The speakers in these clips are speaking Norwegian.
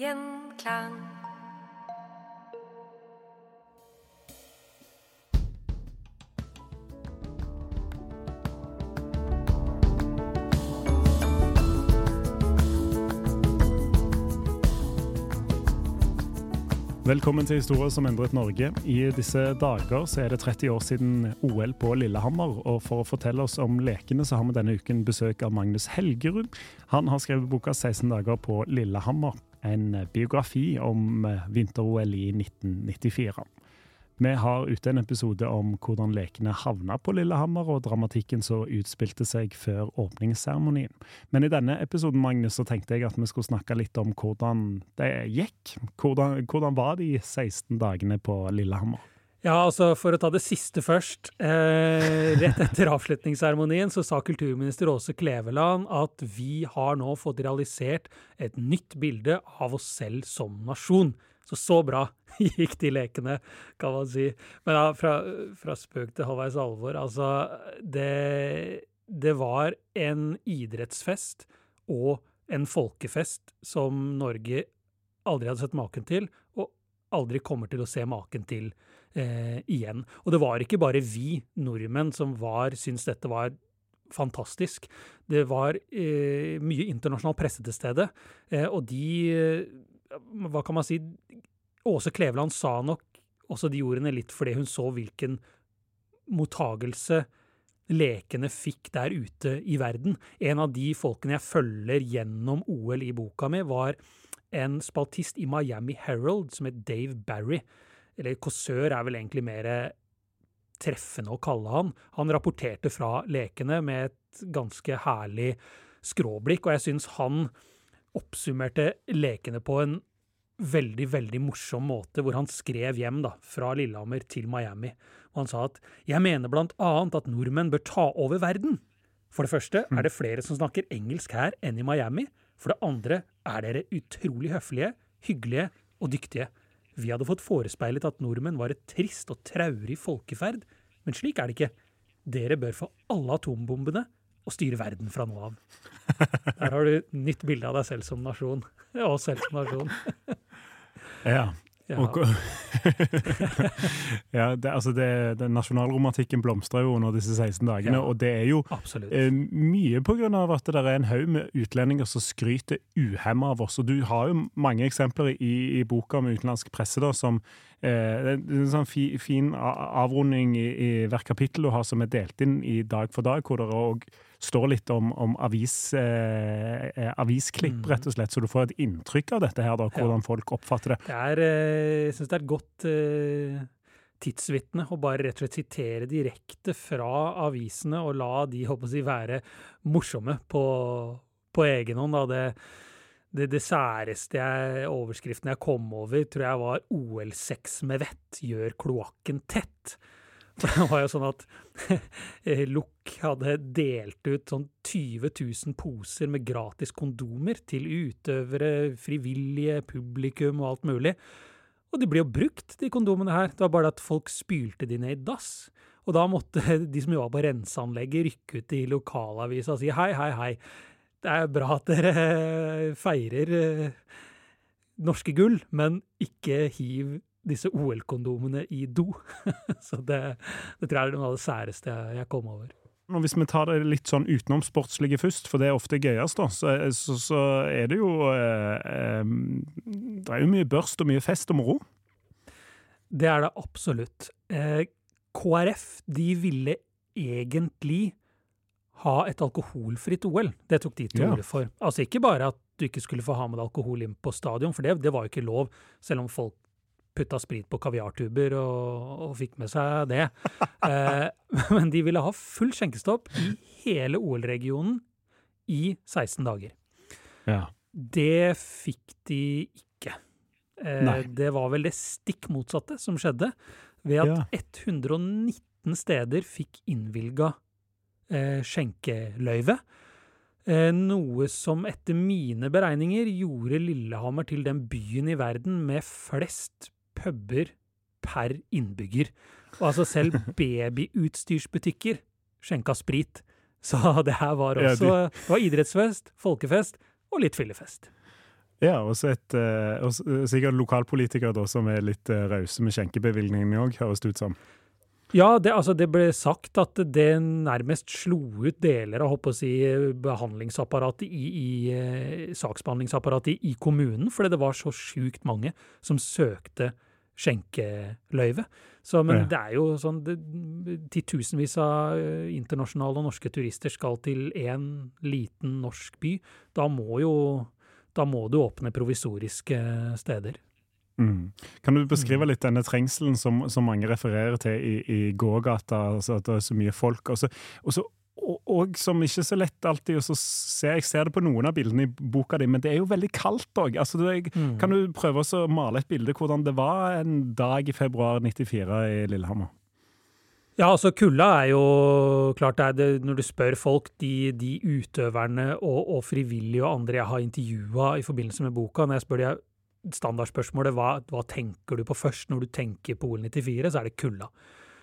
Gjenklang. Velkommen til Historier som endret Norge. I disse dager er det 30 år siden OL på Lillehammer. Og for å fortelle oss om lekene, så har vi denne uken besøk av Magnus Helgerud. Han har skrevet boka 16 dager på Lillehammer. En biografi om vinter-OL i 1994. Vi har ute en episode om hvordan lekene havna på Lillehammer, og dramatikken som utspilte seg før åpningsseremonien. Men i denne episoden Magnus, så tenkte jeg at vi skulle snakke litt om hvordan det gikk. Hvordan, hvordan var de 16 dagene på Lillehammer? Ja, altså For å ta det siste først. Eh, rett etter avslutningsseremonien så sa kulturminister Åse Kleveland at vi har nå fått realisert et nytt bilde av oss selv som nasjon. Så så bra gikk de lekene, kan man si. Men ja, fra, fra spøk til halvveis alvor. Altså, det, det var en idrettsfest og en folkefest som Norge aldri hadde sett maken til, og aldri kommer til å se maken til eh, igjen. Og det var ikke bare vi nordmenn som var, syntes dette var fantastisk. Det var eh, mye internasjonal presse til stede, eh, og de hva kan man si Åse Kleveland sa nok også de ordene litt fordi hun så hvilken mottagelse lekene fikk der ute i verden. En av de folkene jeg følger gjennom OL i boka mi, var en spaltist i Miami Herald som het Dave Barry. Eller kåsør er vel egentlig mer treffende å kalle han. Han rapporterte fra lekene med et ganske herlig skråblikk, og jeg syns han oppsummerte lekene på en veldig, veldig morsom måte, hvor han skrev hjem da, fra Lillehammer til Miami. Og han sa at jeg mener blant annet at nordmenn bør ta over verden. For det første er det flere som snakker engelsk her enn i Miami. For det andre er dere utrolig høflige, hyggelige og dyktige. Vi hadde fått forespeilet at nordmenn var et trist og traurig folkeferd, men slik er det ikke. Dere bør få alle atombombene og styre verden fra nå av. Der har du nytt bilde av deg selv som nasjon. Og selv som nasjon. Ja. Ja. Ja, det, altså det, den nasjonalromantikken blomstrer jo under disse 16 dagene, Ja. og det er jo eh, mye på grunn av at det er en haug med utlendinger som skryter uhemma av oss. Og du har jo mange eksempler i, i boka om utenlandsk presse da, som eh, det er en sånn fi, fin avrunding i, i hvert kapittel du har som er delt inn i Dag for dag, hvor det òg står litt om, om avis, eh, eh, avisklipp, Mm. rett og slett, så du får et inntrykk av dette her, da, hvordan folk oppfatter det. Det er, eh, jeg syns det er et godt eh, tidsvitne å bare rett og slett sitere direkte fra avisene og la de håper jeg, å si, være morsomme på, på egen hånd. Da. Det, det, det særeste jeg, overskriften jeg kom over, tror jeg var 'OL-sex med vett gjør kloakken tett'. Det var jo sånn at Look hadde delt ut sånn 20 000 poser med gratis kondomer til utøvere, frivillige, publikum og alt mulig. Og de ble jo brukt, de kondomene her. Det var bare at folk spylte de ned i dass. Og da måtte de som jobba på renseanlegget, rykke ut i lokalavisa og si hei, hei, hei. Det er bra at dere feirer eh, norske gull, men ikke hiv disse OL-kondomene i do. Så det, det, tror jeg er noe av det særeste jeg, kom over. Og Hvis vi tar det litt sånn utenomsportslige først, for det er ofte gøyest, da, så, så, så er det jo eh, eh, Det er jo mye børst og mye fest og moro. Det er det absolutt. Eh, KrF de ville egentlig ha et alkoholfritt OL. Det tok de til orde ja. for. Altså ikke bare at du ikke skulle få ha med deg alkohol inn på stadion, for det, det var jo ikke lov, selv om folk putta sprit på kaviartuber og, og fikk med seg det. eh, men de ville ha full skjenkestopp i hele OL-regionen i 16 dager. Ja. Det fikk de ikke. Eh, det var vel det stikk motsatte som skjedde, ved at ja. 119 steder fikk innvilga eh, skjenkeløyve. Eh, noe som etter mine beregninger gjorde Lillehammer til den byen i verden med flest puber per innbygger. Og altså selv babyutstyrsbutikker skjenka sprit. Så det her var også ja, det var idrettsfest, folkefest og litt fyllefest. Ja, og uh, sikkert lokalpolitikere da, som er litt uh, rause med skjenkebevilgningene òg, høres det ut som. Ja, det, altså det, ble sagt at det nærmest slo ut deler av si, behandlingsapparatet i, i eh, saksbehandlingsapparatet i, i, kommunen, fordi det var så sjukt mange som søkte skjenkeløyve. Så, men ja. det er jo sånn Titusenvis av eh, internasjonale og norske turister skal til én liten norsk by. Da må jo da må du åpne provisoriske steder. Mm. Kan du beskrive litt denne trengselen som, som mange refererer til i, i gågata, altså at det er så mye folk? og, så, og, som ikke er så lett alltid å se. Jeg ser det på noen av bildene i boka di, men det er jo veldig kaldt òg. Altså, mm. Kan du prøve å male et bilde hvordan det var en dag i februar 94 i Lillehammer? Ja, altså kulda er jo klart det er det, Når du spør folk, de, de utøverne og, og, frivillige og andre jeg har intervjua i forbindelse med boka, når jeg spør de standardspørsmålet hva, hva tenker du på først når du tenker på OL94, så er det kulda.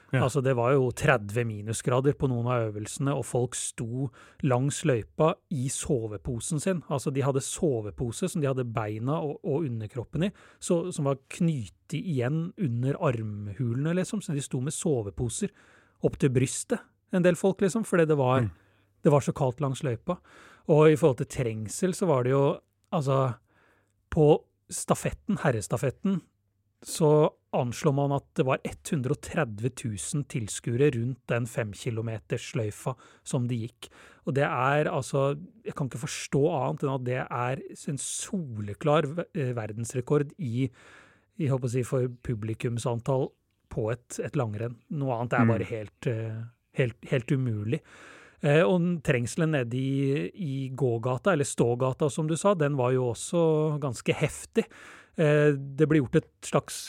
Ja. Altså, det var jo 30 minusgrader på noen av øvelsene, og folk sto langs løypa i soveposen sin. Altså, de hadde sovepose som de hadde beina og, og underkroppen i, så, som var knyttet igjen under armhulene, liksom. Så de sto med soveposer opp til brystet, en del folk, liksom, fordi det var, mm. det var så kaldt langs løypa. Og i forhold til trengsel, så var det jo altså På stafetten, herrestafetten, så anslår man at det var 130 000 tilskuere rundt den femkilometersløyfa som de gikk. Og det er altså Jeg kan ikke forstå annet enn at det er en soleklar eh, verdensrekord i, å si, for publikumsantall på et, et langrenn. Noe annet er bare mm. helt, eh, helt, helt umulig. Eh, og trengselen nede i, i gågata, eller stågata som du sa, den var jo også ganske heftig. Eh, det ble gjort et slags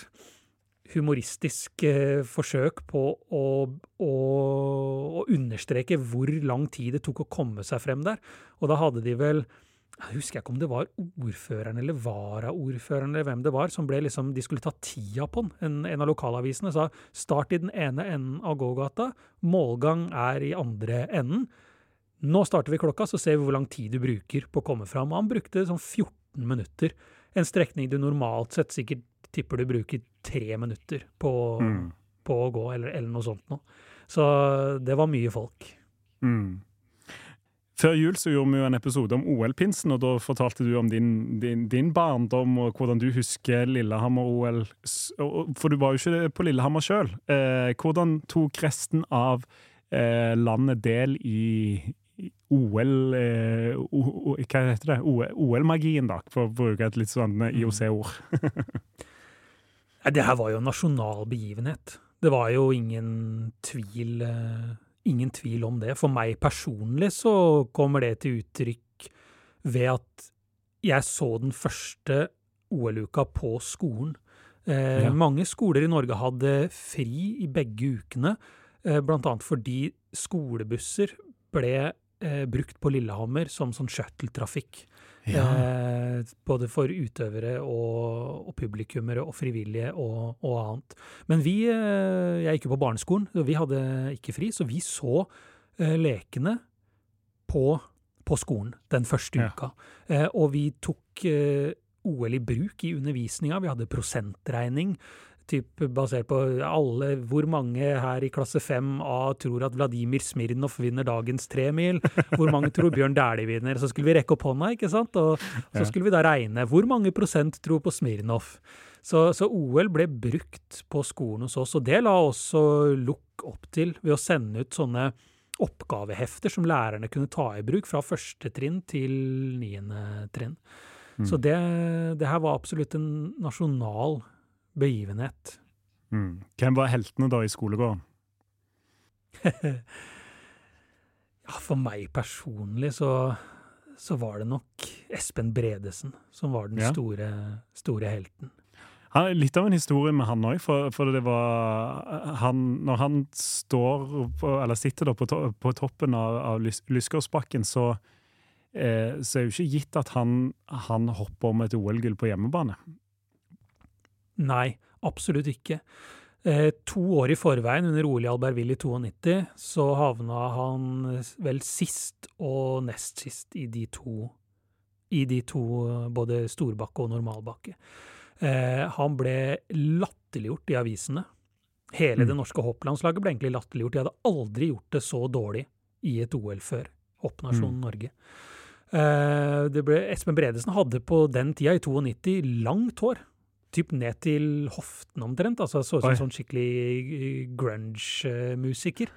humoristisk eh, forsøk på å, å, å, understreke hvor lang tid det tok å komme seg frem der. Og da hadde de vel jeg husker ikke om det var ordføreren eller varaordføreren eller hvem det var, som ble liksom, de skulle ta tida på den. En, en av lokalavisene sa start i den ene enden av gågata, målgang er i andre enden. Nå starter vi klokka, så ser vi hvor lang tid du bruker på å komme fram. Han brukte sånn 14 minutter. En strekning du normalt sett sikkert tipper du bruker tre minutter på, mm. på å gå, eller, eller, noe sånt noe. Så det var mye folk. Mm. Før jul så gjorde vi jo en episode om OL-pinsen, og da fortalte du om din, din, din barndom og hvordan du husker Lillehammer-OL. For du var jo ikke på Lillehammer sjøl. Eh, hvordan tok resten av eh, landet del i, OL eh, Hva heter det? OL-magien, da, for å bruke et litt sånn eh, IOC-ord. det her var jo en nasjonal begivenhet. Det var jo ingen tvil eh ingen tvil om det. For meg personlig så kommer det til uttrykk ved at jeg så den første OL-uka på skolen. Eh, Ja. Mange skoler i Norge hadde fri i begge ukene, eh, annet fordi skolebusser ble eh, brukt på Lillehammer som sånn shuttle-trafikk. Ja. Eh, både for utøvere og, og publikummere og frivillige og, og annet. Men vi, eh, jeg gikk jo på barneskolen, og vi hadde ikke fri, så vi så eh, lekene på, på skolen den første Ja. uka. Eh, og vi tok eh, OL i bruk i undervisninga. Vi hadde prosentregning. Typ basert på alle, hvor mange her i klasse 5A tror at Vladimir Smirnov vinner dagens tremil, hvor mange tror Bjørn Dæhlie vinner. Så skulle vi rekke opp hånda, ikke sant? Og så skulle vi da regne hvor mange prosent tror på Smirnov. Så, så OL ble brukt på skolen hos oss, og det la også Lukk opp til ved å sende ut sånne oppgavehefter som lærerne kunne ta i bruk fra første trinn til niende trinn. Så det, det her var absolutt en nasjonal begivenhet. Mm. Hvem var heltene da i skolegården? Ja, for meg personlig så, så var det nok Espen Bredesen som var den Ja. store, store helten. Han, litt av en historie med han òg, for, for det var han, Når han står eller sitter på, to, på toppen av, av Lysgårdsbakken, så, eh, så er det jo ikke gitt at han, han hopper om et OL-gull på hjemmebane. Nei, absolutt ikke. Eh, to år i forveien, under OL i Albertville i 92, så havna han vel sist og nest sist i de to, i de to både storbakke og normalbakke. Eh, han ble latterliggjort i avisene. Hele Mm. det norske hopplandslaget ble egentlig latterliggjort. De hadde aldri gjort det så dårlig i et OL før. Hoppnasjonen Mm. Norge. Eh, det ble, Espen Bredesen hadde på den tida, i 92, langt hår. Typ ned til hoften omtrent. altså Så ut som en sånn skikkelig grunge-musiker.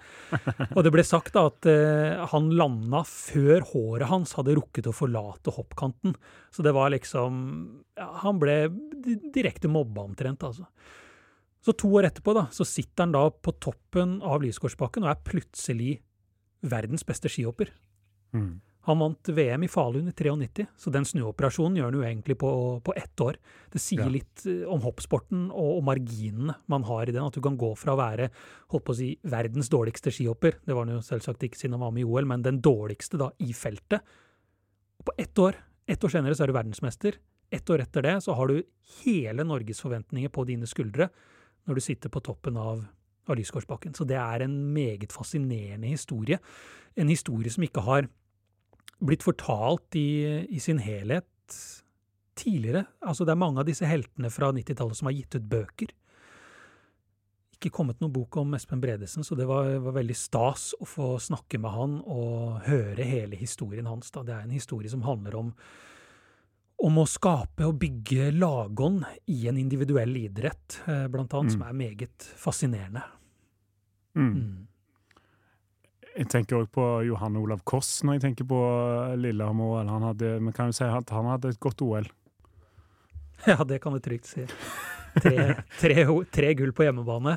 Og det ble sagt da at uh, han landa før håret hans hadde rukket å forlate hoppkanten. Så det var liksom ja, Han ble direkte mobba omtrent, altså. Så to år etterpå da, så sitter han da på toppen av Lysgårdsbakken og er plutselig verdens beste skihopper. Mm. Han vant VM i Falun i 93, så den snuoperasjonen gjør han jo egentlig på, på ett år. Det sier Ja. litt eh, om hoppsporten og, og marginene man har i den. At du kan gå fra å være holdt på å si, verdens dårligste skihopper, det var han jo selvsagt ikke siden han var med i OL, men den dårligste da i feltet. Og på ett år, ett år senere så er du verdensmester. Ett år etter det så har du hele Norges forventninger på dine skuldre når du sitter på toppen av, av Lysgårdsbakken. Så det er en meget fascinerende historie. En historie som ikke har blitt fortalt i, i sin helhet tidligere. Altså, det er mange av disse heltene fra 90-tallet som har gitt ut bøker. Ikke kommet noen bok om Espen Bredesen, så det var, var veldig stas å få snakke med han og høre hele historien hans. Da. Det er en historie som handler om om å skape og bygge lagånd i en individuell idrett, eh, blant annet, Mm. som er meget fascinerende. Mm. Mm. Jeg tenker òg på Johan Olav Koss når jeg tenker på Lillehammer. Han hadde, vi kan jo si at han hadde et godt OL. Ja, det kan du trygt si. Tre, tre, tre gull på hjemmebane.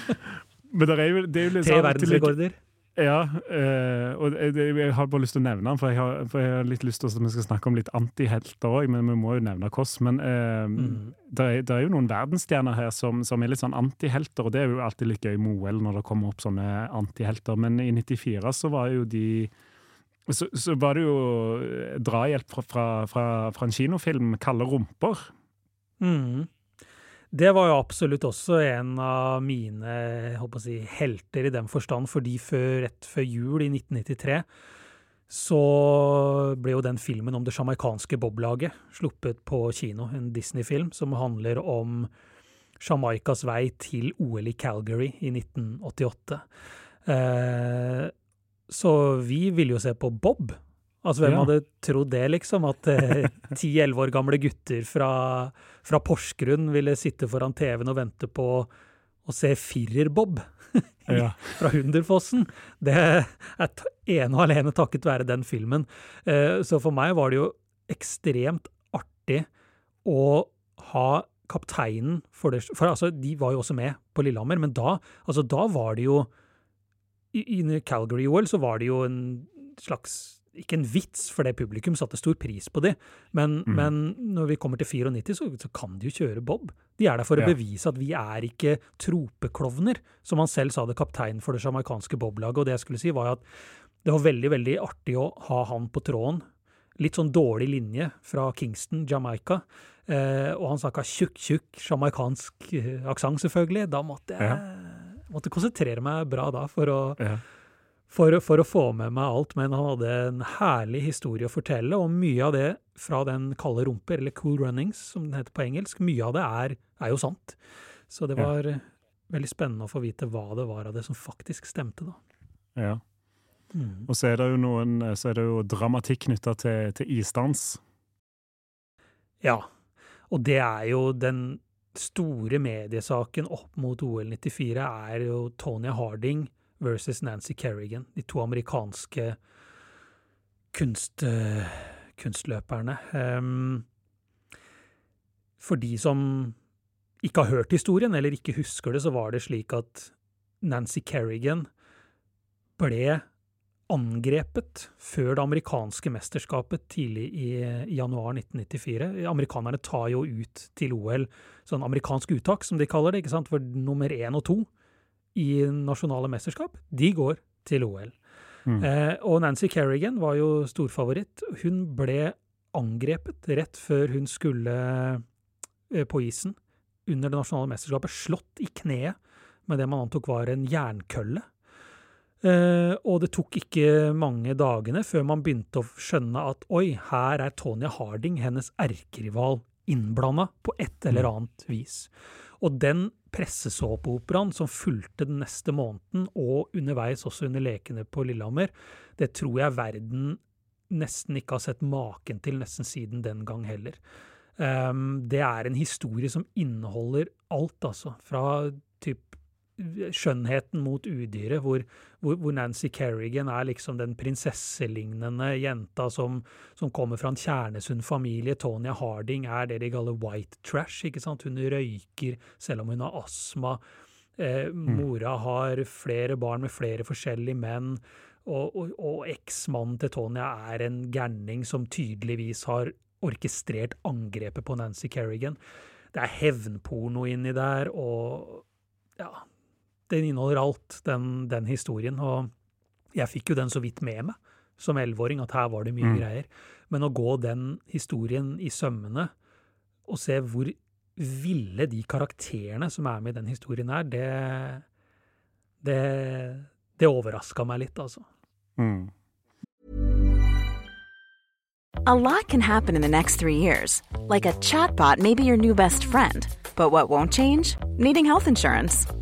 Men det er jo, det er jo litt Tre sånn verdensrekorder. Ja, øh, og det- jeg har bare lyst til å nevne han, for jeg har, for jeg har litt lyst til at vi skal snakke om litt antihelter òg, men vi må jo nevne Koss. Men øh, Mm. det, er, er jo noen verdensstjerner her som, som er litt sånn antihelter, og det er jo alltid litt gøy med OL når det kommer opp sånne antihelter. Men i 94 så var jo de så, så var det jo eh, drahjelp fra, fra, fra, fra en kinofilm, 'Kalde rumper'. Mm. Det var jo absolutt også en av mine si, helter i den forstand, fordi før, rett før jul i 1993 så ble jo den filmen om det sjamaikanske boblaget sluppet på kino. En Disney-film som handler om Jamaikas vei til OL i Calgary i 1988. Eh, så vi ville jo se på Bob. Altså, hvem Ja. hadde trodd det, liksom? At ti-elleve år gamle gutter fra, fra Porsgrunn ville sitte foran TV-en og vente på å se Firer-Bob Ja. fra Hunderfossen. Det er ene og alene takket være den filmen. Eh, Så for meg var det jo ekstremt artig å ha kapteinen for det For altså, de var jo også med på Lillehammer, men da, altså, da var det jo I, i Calgary-OL så var det jo en slags ikke en vits, for det publikum satte stor pris på de, men, Mm. men når vi kommer til 94, så, så kan de jo kjøre bob. De er der for å Ja. bevise at vi er ikke tropeklovner, som han selv sa det kaptein for det jamaicanske boblaget. Og det jeg skulle si, var at det var veldig, veldig artig å ha han på tråden. Litt sånn dårlig linje fra Kingston, Jamaica. Eh, og han snakka tjukk, tjukk jamaicansk eh, aksent, selvfølgelig. Da måtte jeg måtte konsentrere meg bra da for å, Ja. For, for å få med meg alt. Men han hadde en herlig historie å fortelle, og mye av det fra den kalde rumper, eller Cool Runnings, som den heter på engelsk, mye av det er, er jo sant. Så det var ja. veldig spennende å få vite hva det var av det som faktisk stemte, da. ja. Mm. Og så er det jo noen Så er det jo dramatikk knytta til, til isdans. Ja, og det er jo den store mediesaken opp mot OL 94 er jo Tonya Harding versus Nancy Kerrigan, de to amerikanske kunst, eh, kunstløperne. Em, for de som ikke har hørt historien, eller ikke husker det, så var det slik at Nancy Kerrigan ble angrepet før det amerikanske mesterskapet tidlig i, i januar 1994. Amerikanerne tar jo ut til OL sånn amerikansk uttak, som de kaller det, ikke sant? for nummer én og to i nasjonale mesterskap, de går til OL. Mm. Eh, og Nancy Kerrigan var jo storfavoritt. Hun ble angrepet rett før hun skulle eh, på isen under det nasjonale mesterskapet, slått i kneet med det man antok var en jernkølle. Eh, og det tok ikke mange dagene før man begynte å skjønne at oi, her er Tonya Harding, hennes erkerival, innblanda på et eller annet vis. Og den pressesåpeoperaen som fulgte den neste måneden, og underveis også under lekene på Lillehammer, det tror jeg verden nesten ikke har sett maken til nesten siden den gang heller. Um, det er en historie som inneholder alt, altså. Fra typ skjønnheten mot udyret, hvor, hvor, hvor Nancy Kerrigan er liksom den prinsesselignende jenta som, som kommer fra en kjernesunn familie. Tonya Harding er det de kaller white trash. ikke sant? Hun røyker selv om hun har astma. Eh, Mora har flere barn med flere forskjellige menn. Og, og, og eksmannen til Tonya er en gærning som tydeligvis har orkestrert angrepet på Nancy Kerrigan. Det er hevnporno inni der, og ja Den inneholder alt, den, den historien. Og jeg fikk jo den så vidt med meg som elleveåring, at her var det mye Mm. greier. Men å gå den historien i sømmene og se hvor ville de karakterene som er med i den historien her, det Det, det overraska meg litt, altså. Mm. A lot can happen in the next three years. Like a chatbot may be your new best friend. But what won't change? Needing health insurance.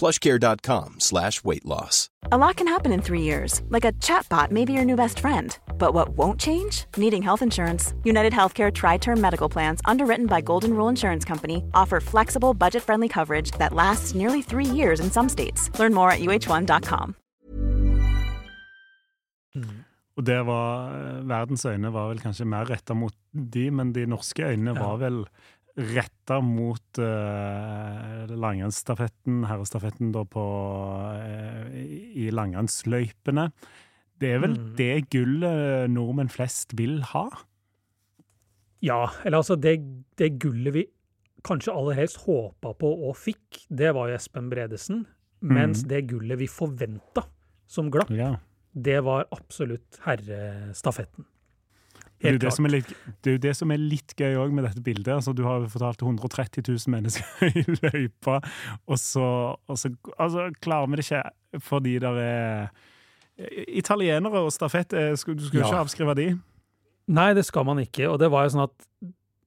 plushcare.com slash weight loss. A lot can happen in three years, like a chatbot may be your new best friend. But what won't change? Needing health insurance. United Healthcare Tri Term Medical Plans, underwritten by Golden Rule Insurance Company, offer flexible, budget friendly coverage that lasts nearly three years in some states. Learn more at uh1.com. Og det var eh, Verdens øyne var vel kanskje mer retta mot de, men de norske øynene Ja. var vel retta mot uh, langrennsstafetten, herrestafetten, da på uh, i langrennsløypene. Det er vel Mm. det gullet nordmenn flest vil ha? Ja, eller altså det, det gullet vi kanskje aller helst håpa på og fikk, det var jo Espen Bredesen. Mens det gullet vi forventa som glapp, Ja. det var absolutt herrestafetten. Det er, det, som er litt, det er jo det som er litt gøy òg med dette bildet. Altså, du har jo fortalt 130 000 mennesker i løypa, og så, og så altså, klarer vi det ikke fordi det er Italienere og stafett, eh, du skulle Ja. ikke avskrive de? Nei, det skal man ikke. Og det var jo sånn at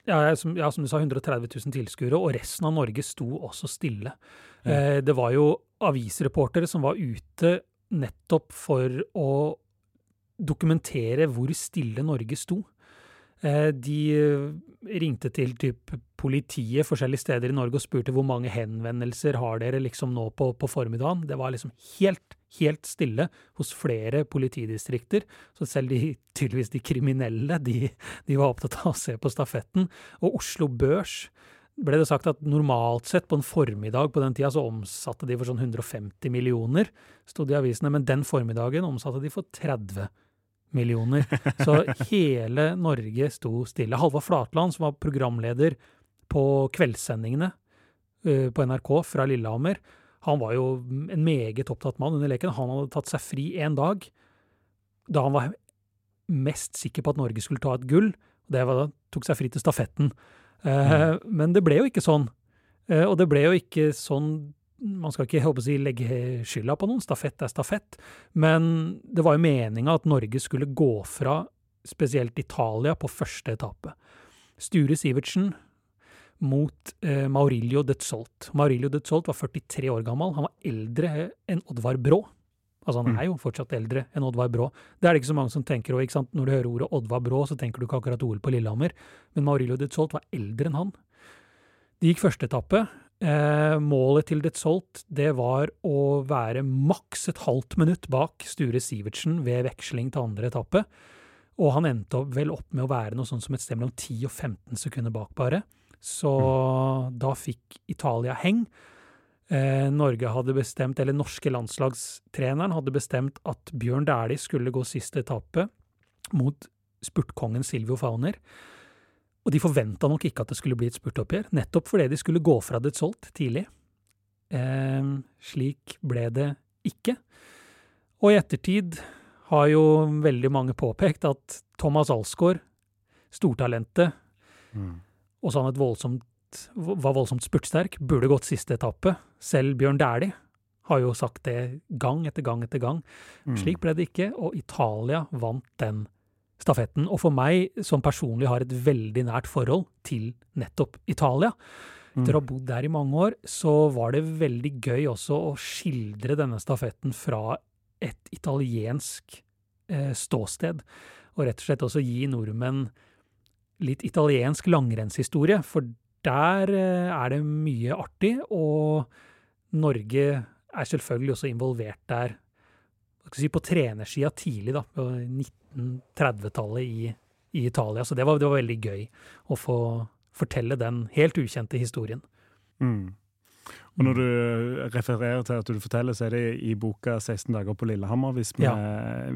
ja, som, ja, som du sa, 130 000 tilskuere, og resten av Norge sto også stille. Eh, det var jo avisreportere som var ute nettopp for å dokumentere hvor stille Norge sto. Eh, de eh, ringte til typ politiet forskjellige steder i Norge og spurte hvor mange henvendelser har dere liksom nå på, på formiddagen. Det var liksom helt, helt stille hos flere politidistrikter. Så selv de, tydeligvis de kriminelle, de, de var opptatt av å se på stafetten. Og Oslo Børs ble det sagt at normalt sett på en formiddag på den tida så omsatte de for sånn 150 millioner, sto det i avisene, men den formiddagen omsatte de for 30 millioner. Så hele Norge sto stille. Halvard Flatland, som var programleder på kveldssendingene eh, på NRK fra Lillehammer, han var jo en meget opptatt mann under leken. Han hadde tatt seg fri en dag da han var mest sikker på at Norge skulle ta et gull. Det var da tok seg fri til stafetten. Eh, Men det ble jo ikke sånn. Eh, Og det ble jo ikke sånn Man skal ikke håper si legge skylda på noen, stafett er stafett. Men det var jo meninga at Norge skulle gå fra spesielt Italia på første etappe. Sture Sivertsen mot eh, Maurilio de Zolt. Maurilio de Zolt var 43 år gammel. Han var eldre enn Oddvar Brå. Altså Han er jo fortsatt eldre enn Oddvar Brå. Det er det ikke så mange som tenker òg. Når du hører ordet Oddvar Brå, så tenker du ikke akkurat OL på Lillehammer. Men Maurilio Detzolt var eldre enn han. De gikk første etappe. Eh, målet til Detzolt det var å være maks et halvt minutt bak Sture Sivertsen ved veksling til andre etappe. Og han endte opp, vel opp med å være noe sånn som et sted mellom 10 og 15 sekunder bak, bare. Så da fikk Italia heng. Eh, Norge hadde bestemt, eller norske landslagstreneren hadde bestemt at Bjørn Dæhlie skulle gå siste etappe mot spurtkongen Silvio Fauner. Og de forventa nok ikke at det skulle bli et spurtoppgjør, nettopp fordi de skulle gå fra det solgt tidlig. Eh, slik ble det ikke. Og i ettertid har jo veldig mange påpekt at Thomas Alsgaard, stortalentet, også han et voldsomt, var voldsomt spurtsterk, burde gått siste etappe. Selv Bjørn Dæhlie har jo sagt det gang etter gang etter gang. Slik ble det ikke, og Italia vant den stafetten. Og for meg, som personlig har et veldig nært forhold til nettopp Italia, etter å ha bodd der i mange år, så var det veldig gøy også å skildre denne stafetten fra et italiensk eh, ståsted. Og rett og slett også gi nordmenn litt italiensk langrennshistorie, for der eh, er det mye artig, og Norge er selvfølgelig også involvert der si, på trenersida tidlig, da, på 1930-tallet i, i Italia. Så det var, det var veldig gøy å få fortelle den helt ukjente historien. Mm. Og når du refererer til at du forteller, så er det i boka 16 dager på Lillehammer, hvis, vi,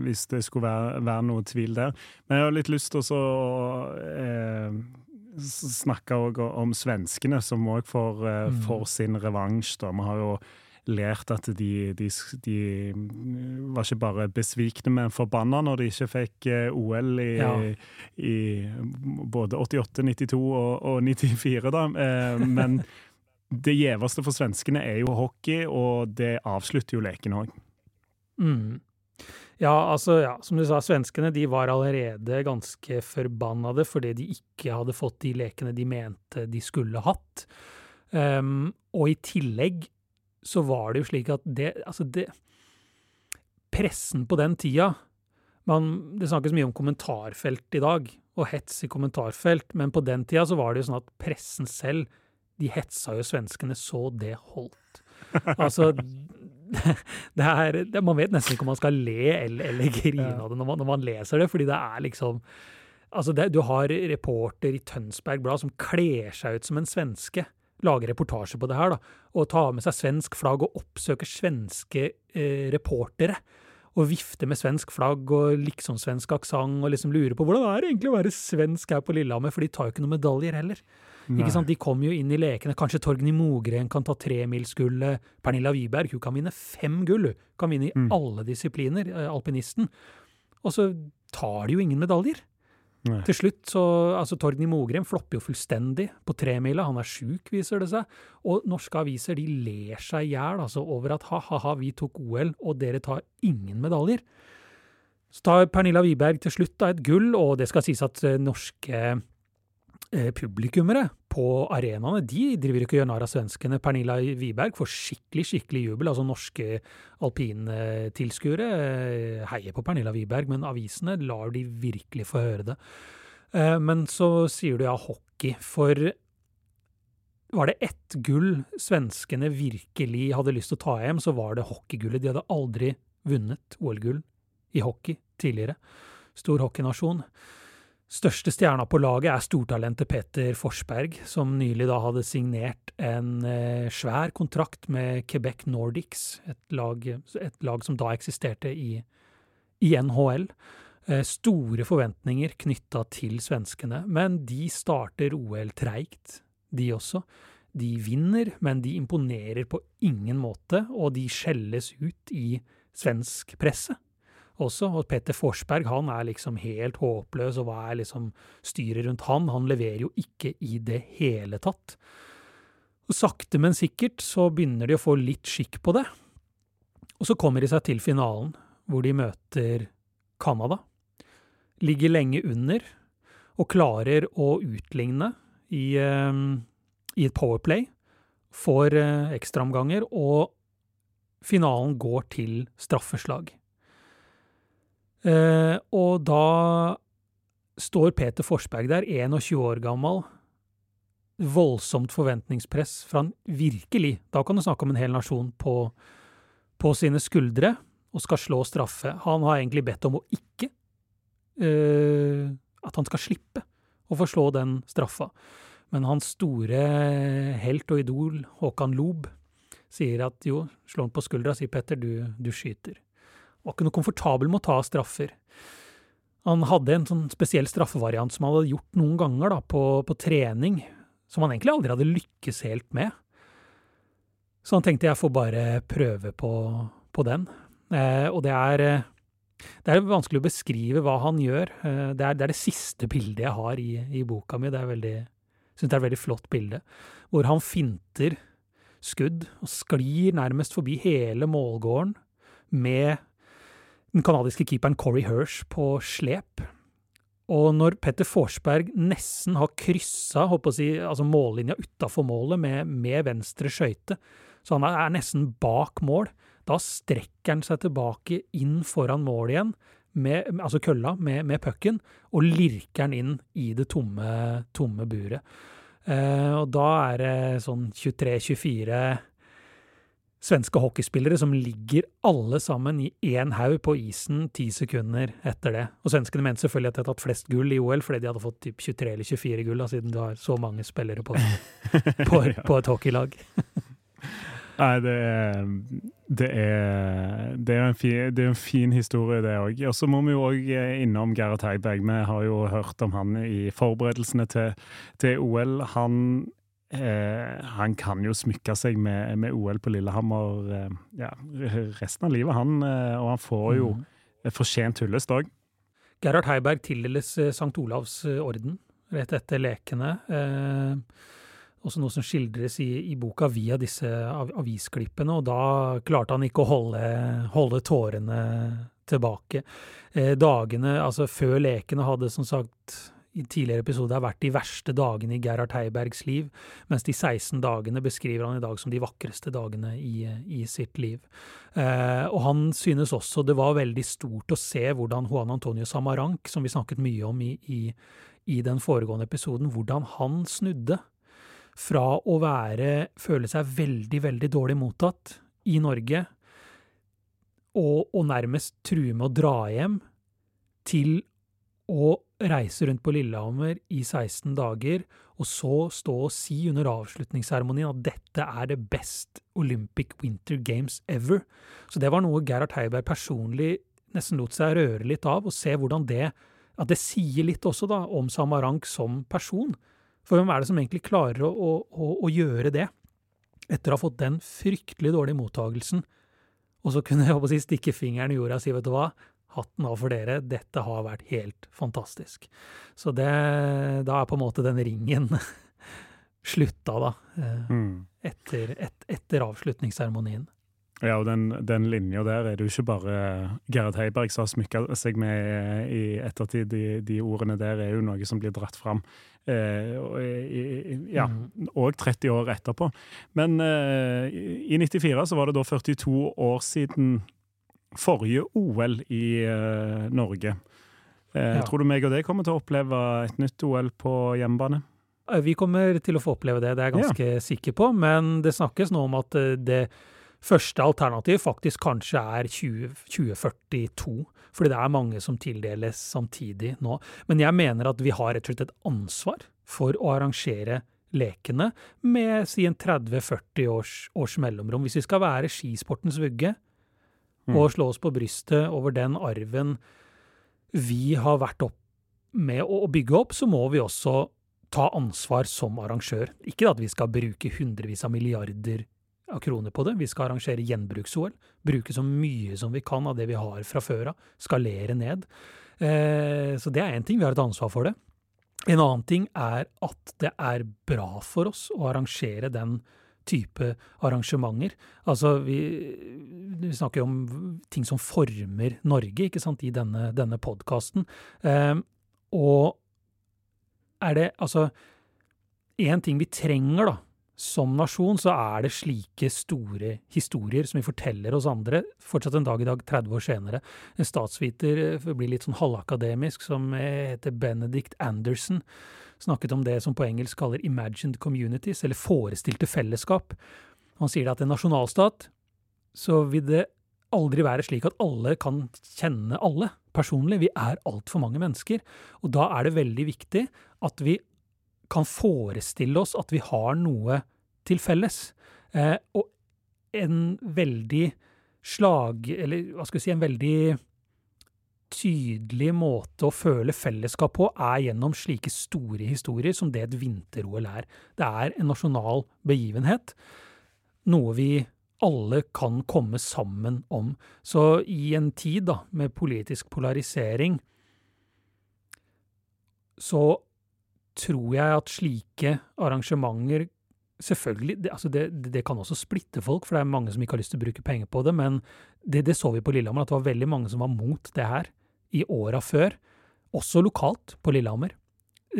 hvis det skulle være, være noe tvil der. Men jeg har litt lyst til å eh, s- òg om svenskene, som òg får, mm. får sin revansj. da. Vi har jo lært at de, de, de var ikke bare besvikne, men forbanna når de ikke fikk eh, OL i, Ja. i både 88, 92 og, og 94, da. Eh, men det gjeveste for svenskene er jo hockey, og det avslutter jo leken òg. Mm. Ja, altså, ja, som du sa, svenskene de var allerede ganske forbannede fordi de ikke hadde fått de lekene de mente de skulle hatt. Um, og i tillegg så var det jo slik at det Altså, det Pressen på den tida man, Det snakkes mye om kommentarfelt i dag, og hets i kommentarfelt, men på den tida så var det jo sånn at pressen selv, de hetsa jo svenskene så det holdt. Altså det er, det, Man vet nesten ikke om man skal le eller, eller grine av det når man, når man leser det, fordi det er liksom Altså, det, du har reporter i Tønsberg Blad som kler seg ut som en svenske. Lager reportasje på det her, da. Og tar med seg svensk flagg og oppsøker svenske eh, reportere. Og vifter med svensk flagg og liksom-svensk aksent og liksom lurer på hvordan det er egentlig å være svensk her på Lillehammer, for de tar jo ikke noen medaljer heller. Ikke sant? De kommer jo inn i lekene. Kanskje Torgny Mogren kan ta tremilsgullet. Pernilla Wiberg hun kan vinne fem gull. Hun kan vinne i alle disipliner, eh, alpinisten. Og så tar de jo ingen medaljer. Nei. Til slutt så Altså, Torgny Mogren flopper jo fullstendig på tremila. Han er sjuk, viser det seg. Og norske aviser de ler seg i hjel altså, over at ha-ha-ha, vi tok OL, og dere tar ingen medaljer. Så tar Pernilla Wiberg til slutt da et gull, og det skal sies at eh, norske publikummere på arenaene, de driver ikke og gjør narr av svenskene. Pernilla Wiberg får skikkelig, skikkelig jubel. Altså norske alpintilskuere eh, heier på Pernilla Wiberg, men avisene lar de virkelig få høre det. Eh, Men så sier du ja, hockey, for var det ett gull svenskene virkelig hadde lyst til å ta hjem, så var det hockeygullet. De hadde aldri vunnet OL-gull i hockey tidligere. Stor hockeynasjon. Største stjerna på laget er stortalentet Peter Forsberg, som nylig da hadde signert en eh, svær kontrakt med Quebec Nordics, et lag, et lag som da eksisterte i, i NHL. Eh, store forventninger knytta til svenskene, men de starter OL treigt, de også. De vinner, men de imponerer på ingen måte, og de skjelles ut i svensk presse også. Og Peter Forsberg han er liksom helt håpløs, og hva er liksom styret rundt han? Han leverer jo ikke i det hele tatt. Og sakte, men sikkert så begynner de å få litt skikk på det. Og så kommer de seg til finalen, hvor de møter Canada. Ligger lenge under, og klarer å utligne i, eh, i et powerplay. Får eh, ekstraomganger, og finalen går til straffeslag. Eh, og da står Peter Forsberg der, 21 år gammel. Voldsomt forventningspress fra han virkelig, da kan du snakke om en hel nasjon, på, på sine skuldre, og skal slå straffe. Han har egentlig bedt om å ikke uh, At han skal slippe å få slå den straffa. Men hans store helt og idol, Håkan Lob, sier at jo, slå han på skuldra, sier Petter, du, du skyter var ikke noe komfortabel med å ta straffer. Han hadde en sånn spesiell straffevariant som han hadde gjort noen ganger da, på, på trening, som han egentlig aldri hadde lykkes helt med. Så han tenkte jeg får bare prøve på, på den. Eh, og det er, eh, det er vanskelig å beskrive hva han gjør. Eh, det, er, det, er, det siste bildet jeg har i, i boka mi. Det er veldig, synes det er et veldig flott bilde. Hvor han finter skudd og sklir nærmest forbi hele målgården med den canadiske keeperen Corey Hirsch på slep. Og når Petter Forsberg nesten har kryssa si, altså mållinja utafor målet med, med venstre skøyte, så han er nesten bak mål, da strekker han seg tilbake inn foran mål igjen, med, altså kølla, med, med pucken, og lirker den inn i det tomme, tomme buret. Eh, og da er det sånn 23-24 svenske hockeyspillere som ligger alle sammen i én haug på isen ti sekunder etter det. Og svenskene mente selvfølgelig at de hadde tatt flest gull i OL, fordi de hadde fått typ 23 eller 24 gull, da, siden du har så mange spillere på, på, på et hockeylag. Nei, det er, det er, det er, en, fin, det er en fin historie, det òg. Og så må vi jo òg innom Gerhard Heiberg. Vi har jo hørt om han i forberedelsene til, til OL. Han Eh, han kan jo smykke seg med, med OL på Lillehammer eh, ja, resten av livet, han. Eh, og han får jo mm. fortjent hyllest òg. Gerhard Heiberg tildeles eh, St. Olavs eh, orden rett etter lekene. Eh, også noe som skildres i, i, boka via disse av, avisklippene, og da klarte han ikke å holde, holde tårene tilbake. dagene, altså før lekene, hadde som sagt i tidligere episoder har vært de verste dagene i Gerhard Heibergs liv, mens de 16 dagene beskriver han i dag som de vakreste dagene i, i sitt liv. Eh, og han synes også det var veldig stort å se hvordan Juan Antonio Samarank, som vi snakket mye om i, i, i den foregående episoden, hvordan han snudde fra å være, føle seg veldig, veldig dårlig mottatt i Norge, og, og nærmest true med å dra hjem, til å reise rundt på Lillehammer i 16 dager, og så stå og si under avslutningsseremonien at dette er det best Olympic Winter Games ever. Så det var noe Gerhard Heiberg personlig nesten lot seg røre litt av, og se hvordan det at det sier litt også da om Samarank som person. For hvem er det som egentlig klarer å, å, å gjøre det, etter å ha fått den fryktelig dårlige mottagelsen, og så kunne jeg si, stikke fingeren i jorda og si vet du hva, hatten av for dere. Dette har vært helt fantastisk. Så det, da er på en måte den ringen slutta, da. Eh, mm. Etter, et, etter avslutningsseremonien. Ja, og den, den linja der er det jo ikke bare Gerhard Heiberg som har smykka seg med i ettertid. De, de, ordene der er jo noe som blir dratt fram. Eh, ja, mm. og 30 år etterpå. Men eh, i 94 så var det da 42 år siden forrige OL i uh, Norge. Uh, ja. Tror du meg og deg kommer til å oppleve et nytt OL på hjemmebane? Eh, vi kommer til å få oppleve det, det er jeg ganske ja. sikker på. Men det snakkes nå om at det Første alternativ faktisk kanskje er 20, 2042, fordi det er mange som tildeles samtidig nå. Men jeg mener at vi har rett og slett et ansvar for å arrangere lekene med si en 30-40 års, års, mellomrom. Hvis vi skal være skisportens vugge mm. og slå oss på brystet over den arven vi har vært opp med å bygge opp, så må vi også ta ansvar som arrangør. Ikke at vi skal bruke hundrevis av milliarder av kroner på det. Vi skal arrangere gjenbruks-OL. Bruke så mye som vi kan av det vi har fra før av. Skalere ned. Eh, så det er én ting. Vi har et ansvar for det. En annen ting er at det er bra for oss å arrangere den type arrangementer. Altså, vi, vi snakker om ting som former Norge, ikke sant, i denne, denne podkasten. Eh, og er det altså Én ting vi trenger, da, som nasjon så er det slike store historier som vi forteller oss andre, fortsatt en dag i dag, 30 år senere. En statsviter, eh, for å bli litt sånn halvakademisk, som heter Benedict Anderson, snakket om det som på engelsk kaller imagined communities, eller forestilte fellesskap. Han sier at en nasjonalstat så vil det aldri være slik at alle kan kjenne alle personlig. Vi er altfor mange mennesker, og da er det veldig viktig at vi kan forestille oss at vi har noe til felles. Eh, og en veldig slag... Eller hva skal vi si En veldig tydelig måte å føle fellesskap på er gjennom slike store historier som det et vinter-OL er. Det er en nasjonal begivenhet. Noe vi alle kan komme sammen om. Så i en tid da, med politisk polarisering så tror jeg at slike arrangementer Selvfølgelig, det, altså det, det, kan også splitte folk, for det er mange som ikke har lyst til å bruke penger på det, men det, det så vi på Lillehammer, at det var veldig mange som var mot det her i åra før. Også lokalt på Lillehammer.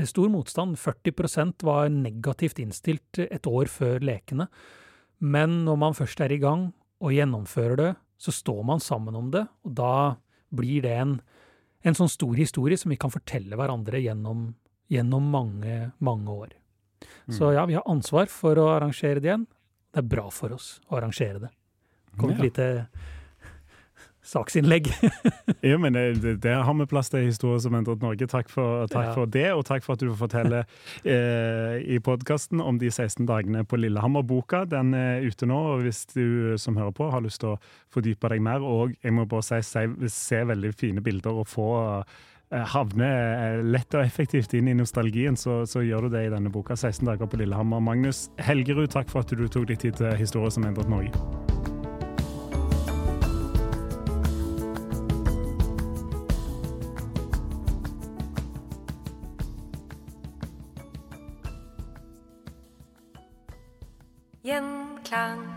Stor motstand. 40% var negativt innstilt et år før lekene. Men når man først er i gang og gjennomfører det, så står man sammen om det, og da blir det en, en sånn stor historie som vi kan fortelle hverandre gjennom gjennom mange, mange år. Så mm. ja, vi har ansvar for å arrangere det igjen. Det er bra for oss å arrangere det. Kom et ja. lite saksinnlegg. ja, men det, det, har vi plass til historier Historie som endret Norge. Takk, for, takk ja. for, det, og takk for at du forteller eh, i podkasten om de 16 dagene på Lillehammer-boka. Den er ute nå, og hvis du som hører på har lyst til å fordype deg mer, og jeg må bare si, se, se veldig fine bilder og få havne havner lett og effektivt inn i nostalgien, så, så, gjør du det i denne boka. 16 dager på Lillehammer. Magnus Helgerud, takk for at du tok deg tid til Historier som endret Norge. Gjenklang.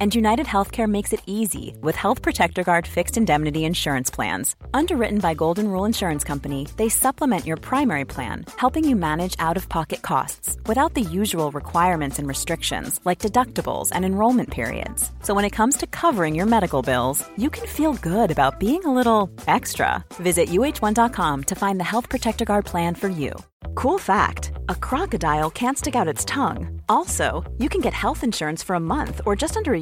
And United Healthcare makes it easy with Health Protector Guard fixed indemnity insurance plans. Underwritten by Golden Rule Insurance Company, they supplement your primary plan, helping you manage out of pocket costs without the usual requirements and restrictions like deductibles and enrollment periods. So when it comes to covering your medical bills, you can feel good about being a little extra. Visit uh1.com to find the Health Protector Guard plan for you. Cool fact a crocodile can't stick out its tongue. Also, you can get health insurance for a month or just under a